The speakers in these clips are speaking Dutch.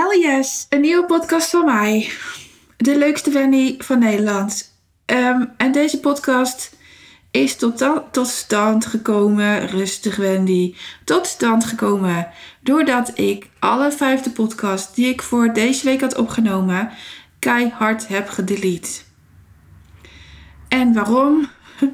Hell yes, een nieuwe podcast van mij. De leukste Wendy van Nederland. Ehm, en deze podcast is tot, tot stand gekomen, rustig Wendy, tot stand gekomen doordat ik alle vijfde podcast die ik voor deze week had opgenomen keihard heb gedelete. En waarom?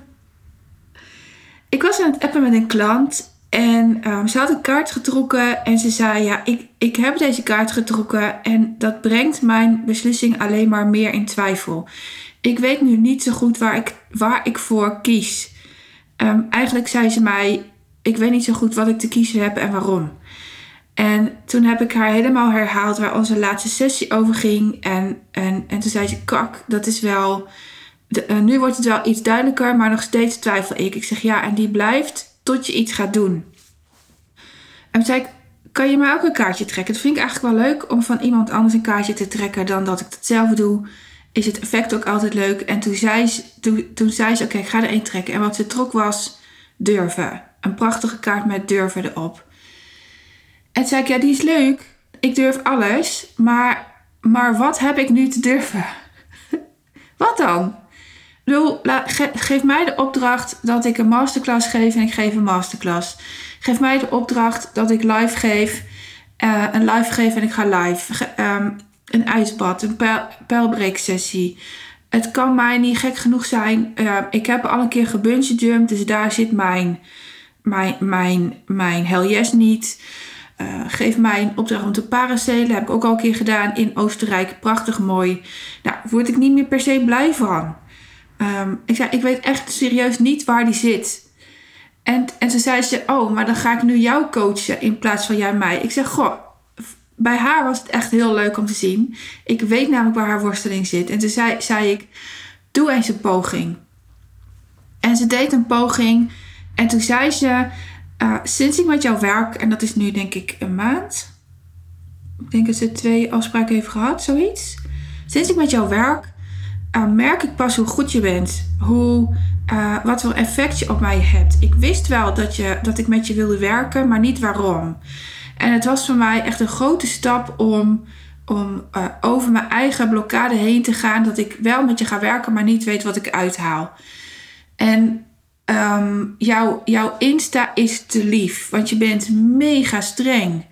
ik was aan het appen met een klant en um, ze had een kaart getrokken en ze zei: Ja, ik, ik heb deze kaart getrokken en dat brengt mijn beslissing alleen maar meer in twijfel. Ik weet nu niet zo goed waar ik, waar ik voor kies. Um, eigenlijk zei ze mij: Ik weet niet zo goed wat ik te kiezen heb en waarom. En toen heb ik haar helemaal herhaald waar onze laatste sessie over ging. En, en, en toen zei ze: Kak, dat is wel. De, uh, nu wordt het wel iets duidelijker, maar nog steeds twijfel ik. Ik zeg ja, en die blijft tot je iets gaat doen. En zei ik, kan je mij ook een kaartje trekken? Dat vind ik eigenlijk wel leuk om van iemand anders een kaartje te trekken dan dat ik het zelf doe. Is het effect ook altijd leuk? En toen zei ze, toen, oké, ik ga er één trekken. En wat ze trok was durven. Een prachtige kaart met durven erop. En zei ik, ja, die is leuk. Ik durf alles. Maar, maar wat heb ik nu te durven? wat dan? Bedoel, geef mij de opdracht dat ik een masterclass geef en ik geef een masterclass. Geef mij de opdracht dat ik live geef, uh, een live geef en ik ga live. Um, een ijsbad, een pijl, pijlbreeksessie. Het kan mij niet gek genoeg zijn. Uh, ik heb al een keer gebungee dus daar zit mijn, mijn, mijn, mijn hell yes niet. Uh, geef mij een opdracht om te paracelen. Heb ik ook al een keer gedaan in Oostenrijk. Prachtig mooi. Nou, word ik niet meer per se blij van. Um, ik zei, ik weet echt serieus niet waar die zit. En, en ze zei ze, oh, maar dan ga ik nu jou coachen in plaats van jij mij. Ik zeg, goh, bij haar was het echt heel leuk om te zien. Ik weet namelijk waar haar worsteling zit. En toen zei, zei ik, doe eens een poging. En ze deed een poging. En toen zei ze, uh, sinds ik met jou werk, en dat is nu denk ik een maand. Ik denk dat ze twee afspraken heeft gehad, zoiets. Sinds ik met jou werk, uh, merk ik pas hoe goed je bent. Hoe, uh, wat voor effect je op mij hebt. Ik wist wel dat, je, dat ik met je wilde werken, maar niet waarom. En het was voor mij echt een grote stap om, om uh, over mijn eigen blokkade heen te gaan. Dat ik wel met je ga werken, maar niet weet wat ik uithaal. En um, jouw, jouw Insta is te lief, want je bent mega streng.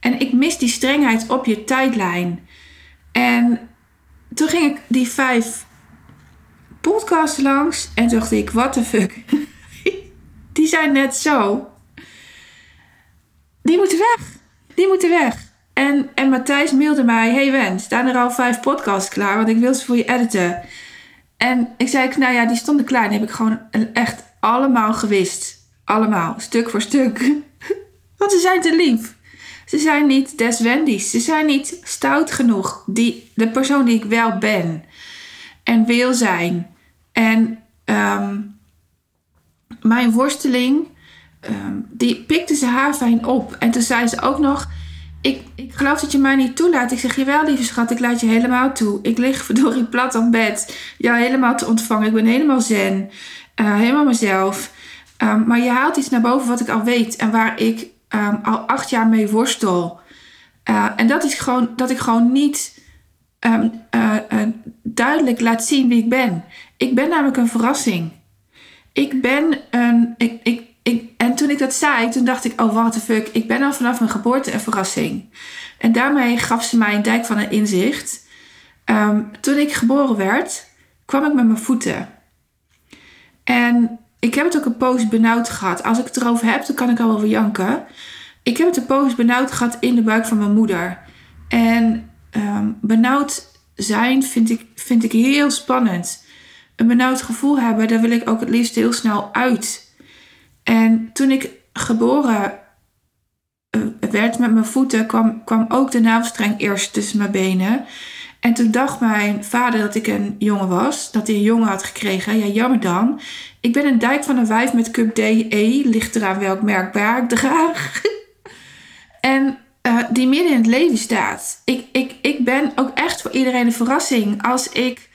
En ik mis die strengheid op je tijdlijn. En toen ging ik die vijf podcasts langs en dacht ik, what the fuck. die zijn net zo. Die moeten weg. Die moeten weg. En, en Matthijs mailde mij: Hey Wen, staan er al vijf podcasts klaar? Want ik wil ze voor je editen. En ik zei: Nou ja, die stonden klaar. Die heb ik gewoon echt allemaal gewist. Allemaal, stuk voor stuk. Want ze zijn te lief. Ze zijn niet des Wendy's. Ze zijn niet stout genoeg. Die, de persoon die ik wel ben. En wil zijn. En um, mijn worsteling, um, die pikte ze haar fijn op. En toen zei ze ook nog... Ik, ik geloof dat je mij niet toelaat. Ik zeg, jawel lieve schat, ik laat je helemaal toe. Ik lig verdorie plat op bed. Jou helemaal te ontvangen. Ik ben helemaal zen. Uh, helemaal mezelf. Um, maar je haalt iets naar boven wat ik al weet. En waar ik al acht jaar mee worstel. Uh, en dat is gewoon dat ik gewoon niet uh, duidelijk laat zien wie ik ben. Ik ben namelijk een verrassing. Ik ben een. Ik, ik, ik, en toen ik dat zei, toen dacht ik: oh, what the fuck. Ik ben al vanaf mijn geboorte een verrassing. En daarmee gaf ze mij een dijk van een inzicht. Um, toen ik geboren werd, kwam ik met mijn voeten. En ik heb het ook een poos benauwd gehad. Als ik het erover heb, dan kan ik al wel janken. Ik heb het een poos benauwd gehad in de buik van mijn moeder. En um, benauwd zijn vind ik, vind ik heel spannend. Een benauwd gevoel hebben, daar wil ik ook het liefst heel snel uit. En toen ik geboren uh, werd met mijn voeten, kwam, kwam ook de navelstreng eerst tussen mijn benen. En toen dacht mijn vader dat ik een jongen was, dat hij een jongen had gekregen. Ja, jammer dan. Ik ben een dijk van een wijf met cup DE, ligt eraan welk merk ik draag. en uh, die midden in het leven staat. Ik, ik, ik ben ook echt voor iedereen een verrassing. Als ik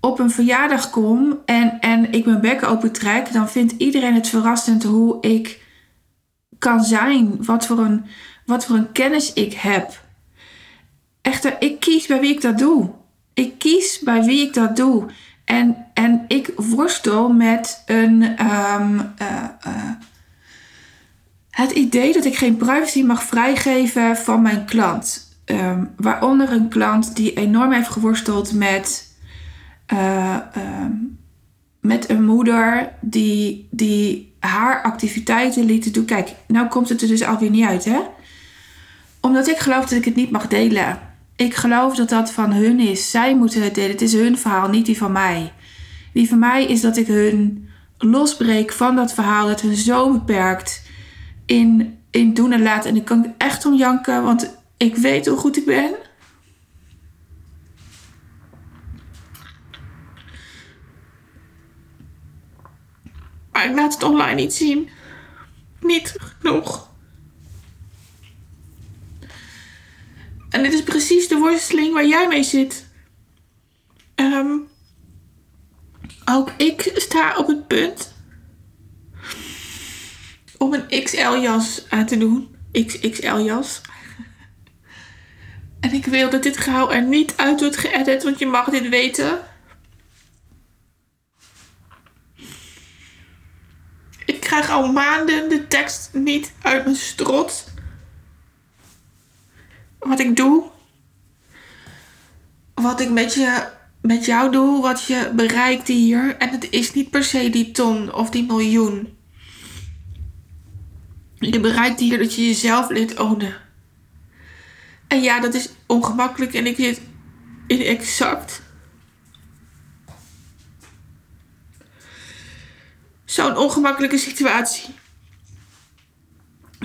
op een verjaardag kom en, en ik mijn bek open trek, dan vindt iedereen het verrassend hoe ik kan zijn. Wat voor een, wat voor een kennis ik heb. echter, ik kies bij wie ik dat doe. Ik kies bij wie ik dat doe. En, en ik worstel met een, ehm, eh, eh, het idee dat ik geen privacy mag vrijgeven van mijn klant. Ehm, waaronder een klant die enorm heeft geworsteld met, eh, ehm, met een moeder die, die haar activiteiten liet doen. Kijk, nou komt het er dus alweer niet uit, hè? Omdat ik geloof dat ik het niet mag delen. Ik geloof dat dat van hun is. Zij moeten het delen. Het is hun verhaal, niet die van mij. Die van mij is dat ik hun losbreek van dat verhaal. Dat hun zo beperkt in, in doen en laten. En ik kan echt om janken, want ik weet hoe goed ik ben. Maar ik laat het online niet zien. Niet genoeg. En dit is precies de worsteling waar jij mee zit. Ehm, ook ik sta op het punt om een XL-jas aan te doen. XXL-jas. En ik wil dat dit gauw er niet uit wordt geëdit, want je mag dit weten. Krijg al maanden de tekst niet uit mijn strot. Wat ik doe. Wat ik met, je, met jou doe. Wat je bereikt hier. En het is niet per se die ton of die miljoen. Je bereikt hier dat je jezelf leert ownen. En ja, dat is ongemakkelijk en ik zit in exact zo'n ongemakkelijke situatie.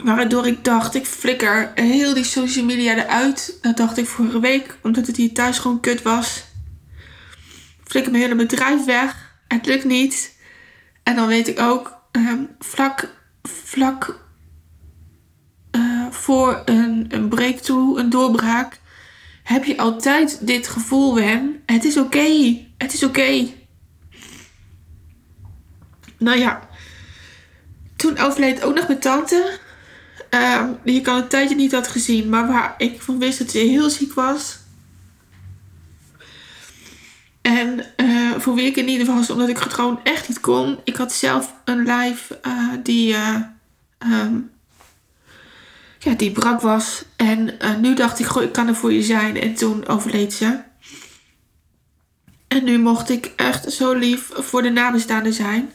Waardoor ik dacht, ik flikker heel die social media eruit. Dat dacht ik vorige week, omdat het hier thuis gewoon kut was. Flikker mijn hele bedrijf weg. Het lukt niet. En dan weet ik ook, um, vlak, vlak uh, voor een, een breakthrough, een doorbraak, heb je altijd dit gevoel, Wem. Het is oké. Het is oké. Nou ja, toen overleed ook nog mijn tante. Um, die ik al een tijdje niet had gezien, maar waar ik van wist dat ze heel ziek was. En uh, voor wie ik in ieder geval was, omdat ik het gewoon echt niet kon. Ik had zelf een live uh, die, uh, um, ja, die brak was. En nu dacht ik, goh, ik kan er voor je zijn. En toen overleed ze. En nu mocht ik echt zo lief voor de nabestaanden zijn.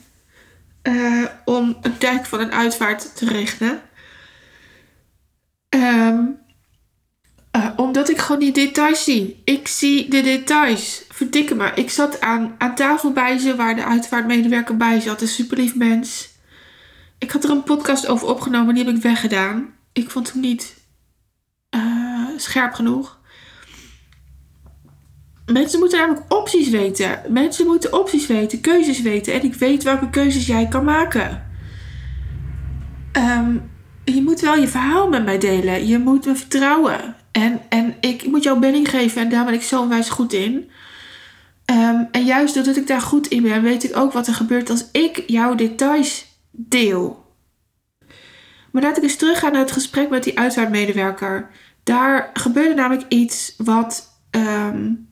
Om een tijd van een uitvaart te regelen. Um, uh, omdat ik gewoon die details zie. Ik zie de details. Verdikke me. Ik zat aan, aan tafel bij ze waar de uitvaartmedewerker bij zat. Een super lief mens. Ik had er een podcast over opgenomen. Die heb ik weggedaan. Ik vond hem niet uh, scherp genoeg. Mensen moeten namelijk opties weten. Mensen moeten opties weten, keuzes weten. En ik weet welke keuzes jij kan maken. Um, je moet wel je verhaal met mij delen. Je moet me vertrouwen. En, en ik moet jou benning geven en daar ben ik zo onwijs goed in. Um, en juist doordat ik daar goed in ben, weet ik ook wat er gebeurt als ik jouw details deel. Maar laat ik eens teruggaan naar het gesprek met die uitvaartmedewerker. Daar gebeurde namelijk iets wat um,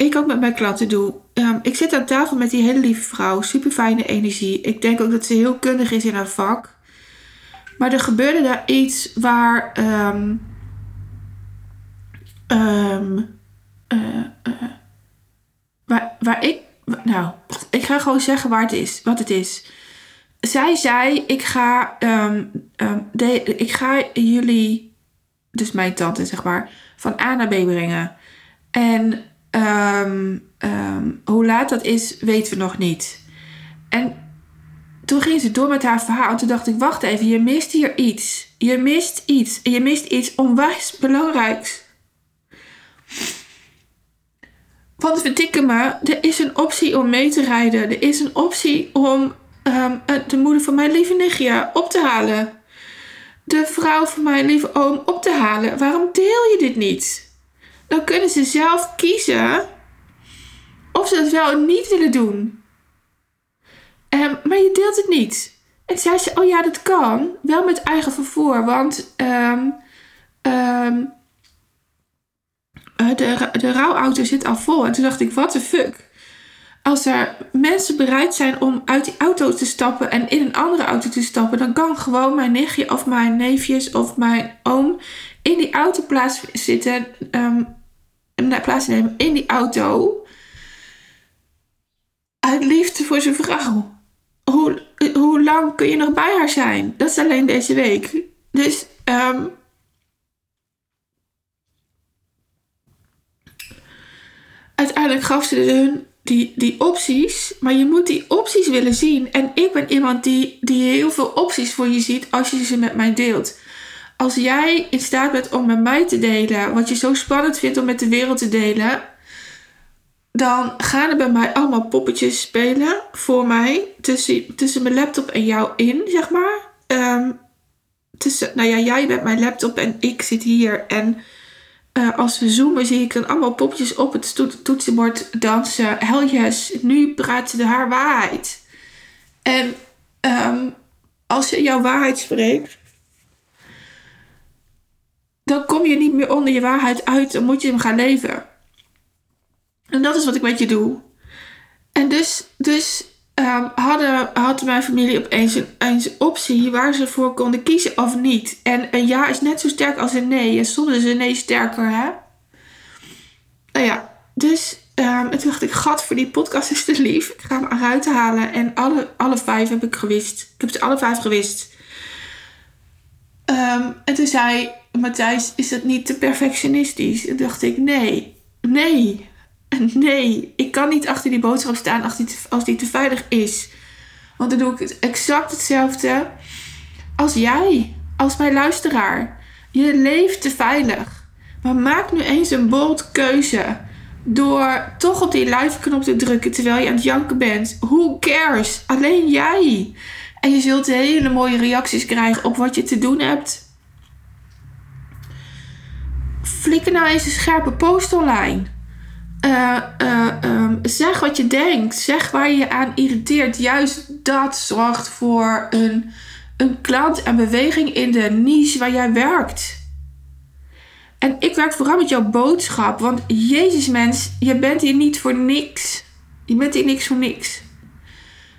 ik ook met mijn klanten doe. Um, ik zit aan tafel met die hele lieve vrouw, super fijne energie. Ik denk ook dat ze heel kundig is in haar vak. Maar er gebeurde daar iets waar. Um, um, uh, uh, waar, waar ik. Nou, ik ga gewoon zeggen waar het is, wat het is. Zij zei: Ik ga, ik ga jullie, dus mijn tante zeg maar, van A naar B brengen. En hoe laat dat is, weten we nog niet. En toen ging ze door met haar verhaal. En toen dacht ik, wacht even, je mist hier iets. Je mist iets. En je mist iets onwijs belangrijks. Want verdikke me, er is een optie om mee te rijden. Er is een optie om um, de moeder van mijn lieve nichtje op te halen. De vrouw van mijn lieve oom op te halen. Waarom deel je dit niet? Dan kunnen ze zelf kiezen of ze het wel of niet willen doen. Um, maar je deelt het niet. En zei ze, oh ja, dat kan. Wel met eigen vervoer. Want um, um, uh, de, de rouwauto zit al vol. En toen dacht ik, what the fuck? Als er mensen bereid zijn om uit die auto te stappen en in een andere auto te stappen, dan kan gewoon mijn nichtje of mijn neefjes of mijn oom in die auto plaats zitten, plaats nemen in die auto. Uit liefde voor zijn vrouw. Hoe, hoe lang kun je nog bij haar zijn? Dat is alleen deze week. Dus um, uiteindelijk gaf ze hun die, die opties, maar je moet die opties willen zien. En ik ben iemand die, die heel veel opties voor je ziet als je ze met mij deelt. Als jij in staat bent om met mij te delen wat je zo spannend vindt om met de wereld te delen, dan gaan er bij mij allemaal poppetjes spelen voor mij tussen, tussen mijn laptop en jou in, zeg maar. Um, tussen, nou ja, jij bent mijn laptop en ik zit hier en uh, als we zoomen zie ik dan allemaal popjes op het toetsenbord dansen. Hell yes, nu praat ze haar waarheid. En um, als je jouw waarheid spreekt, dan kom je niet meer onder je waarheid uit. Dan moet je hem gaan leven. En dat is wat ik met je doe. En dus, dus um, hadden, had mijn familie opeens een, een optie waar ze voor konden kiezen of niet. En een ja is net zo sterk als een nee. En soms is een nee sterker, hè? Nou ja, dus um, toen dacht ik, gat voor die podcast is te lief. Ik ga hem eruit halen. En alle, alle vijf heb ik gewist. Ik heb ze alle vijf gewist. Um, en toen zei Matthijs, is dat niet te perfectionistisch? En dacht ik, nee, nee. Nee, ik kan niet achter die boodschap staan als die, te, veilig is. Want dan doe ik het exact hetzelfde als jij, als mijn luisteraar. Je leeft te veilig. Maar maak nu eens een bold keuze. Door toch op die live knop te drukken terwijl je aan het janken bent. Who cares? Alleen jij. En je zult hele mooie reacties krijgen op wat je te doen hebt. Flikker nou eens een scherpe post online. Uh, uh, zeg wat je denkt. Zeg waar je je aan irriteert. Juist dat zorgt voor een, een klant en beweging in de niche waar jij werkt. En ik werk vooral met jouw boodschap. Want Jezus mens, je bent hier niet voor niks. Je bent hier niks voor niks.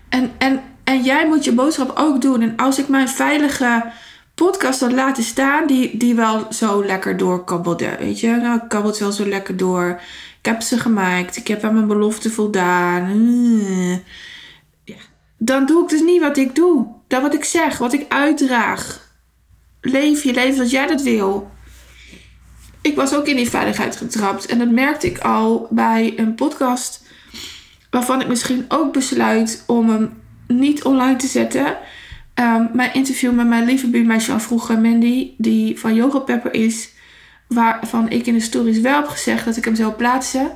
En, en, en jij moet je boodschap ook doen. En als ik mijn veilige podcast had laten staan, die, die wel zo lekker doorkabbelde. Weet je, nou, kabbelt wel zo lekker door. Ik heb ze gemaakt. Ik heb aan mijn belofte voldaan. Eh. Ja. Dan doe ik dus niet wat ik doe. Dat wat ik zeg, wat ik uitdraag. Leef je leven zoals jij dat wil. Ik was ook in die veiligheid getrapt. En dat merkte ik al bij een podcast. Waarvan ik misschien ook besluit om hem niet online te zetten. Um, mijn interview met mijn lieve buurmeisje van vroeger, Mandy, die van Yoga Pepper is waarvan ik in de stories wel heb gezegd dat ik hem zou plaatsen.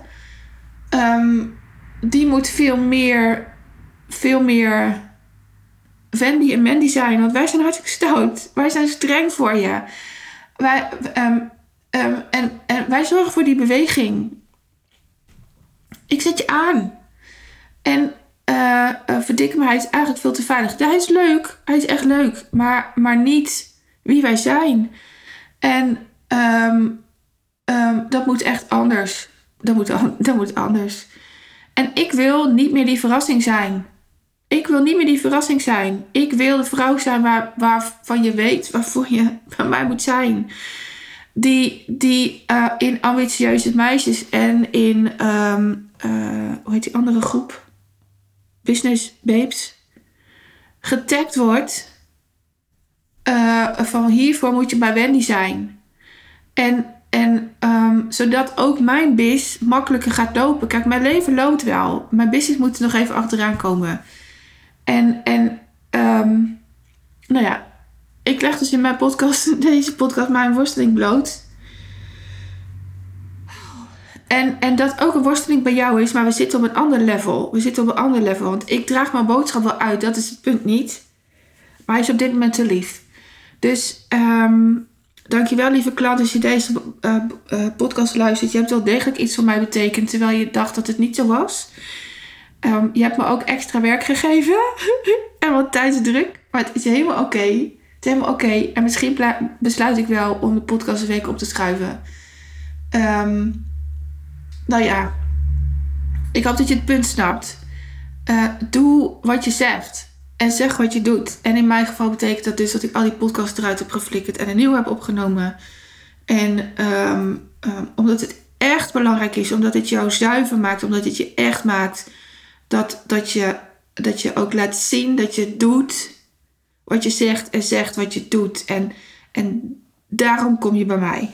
Um, die moet veel meer, veel meer Wendy en Mandy zijn. Want wij zijn hartstikke stout. Wij zijn streng voor je. Wij, um, en, en wij zorgen voor die beweging. Ik zet je aan. En uh, uh, verdik me, hij is eigenlijk veel te veilig. hij is leuk. Hij is echt leuk. Maar, maar niet wie wij zijn. En Um, um, dat moet echt anders. Dat moet, dat moet anders. En ik wil niet meer die verrassing zijn. Ik wil niet meer die verrassing zijn. Ik wil de vrouw zijn waar, waarvan je weet waarvoor je bij mij moet zijn. Die, die uh, in ambitieuze meisjes en in, uh, hoe heet die andere groep? Business Babes. Getagd wordt. Uh, van hiervoor moet je bij Wendy zijn. En, en um, zodat ook mijn bis makkelijker gaat lopen. Kijk, mijn leven loopt wel. Mijn business moet er nog even achteraan komen. En, en um, nou ja, ik leg dus in mijn podcast, deze podcast, mijn worsteling bloot. En, en dat ook een worsteling bij jou is, maar we zitten op een ander level. We zitten op een ander level. Want ik draag mijn boodschap wel uit, dat is het punt niet. Maar hij is op dit moment te lief. Dus um, Dankjewel, lieve klant, als je deze uh, uh, podcast luistert. Je hebt wel degelijk iets voor mij betekend, terwijl je dacht dat het niet zo was. Um, je hebt me ook extra werk gegeven en wat tijdsdruk, maar het is helemaal oké. Het is helemaal oké. En misschien besluit ik wel om de podcast een week op te schuiven. Um, nou ja, ik hoop dat je het punt snapt. Uh, doe wat je zegt. En zeg wat je doet. En in mijn geval betekent dat dus dat ik al die podcasts eruit heb geflikkerd en een nieuwe heb opgenomen. En um, um, omdat het echt belangrijk is, omdat het jou zuiver maakt, omdat het je echt maakt dat, dat, je, dat je ook laat zien dat je doet wat je zegt en zegt wat je doet. En, en daarom kom je bij mij.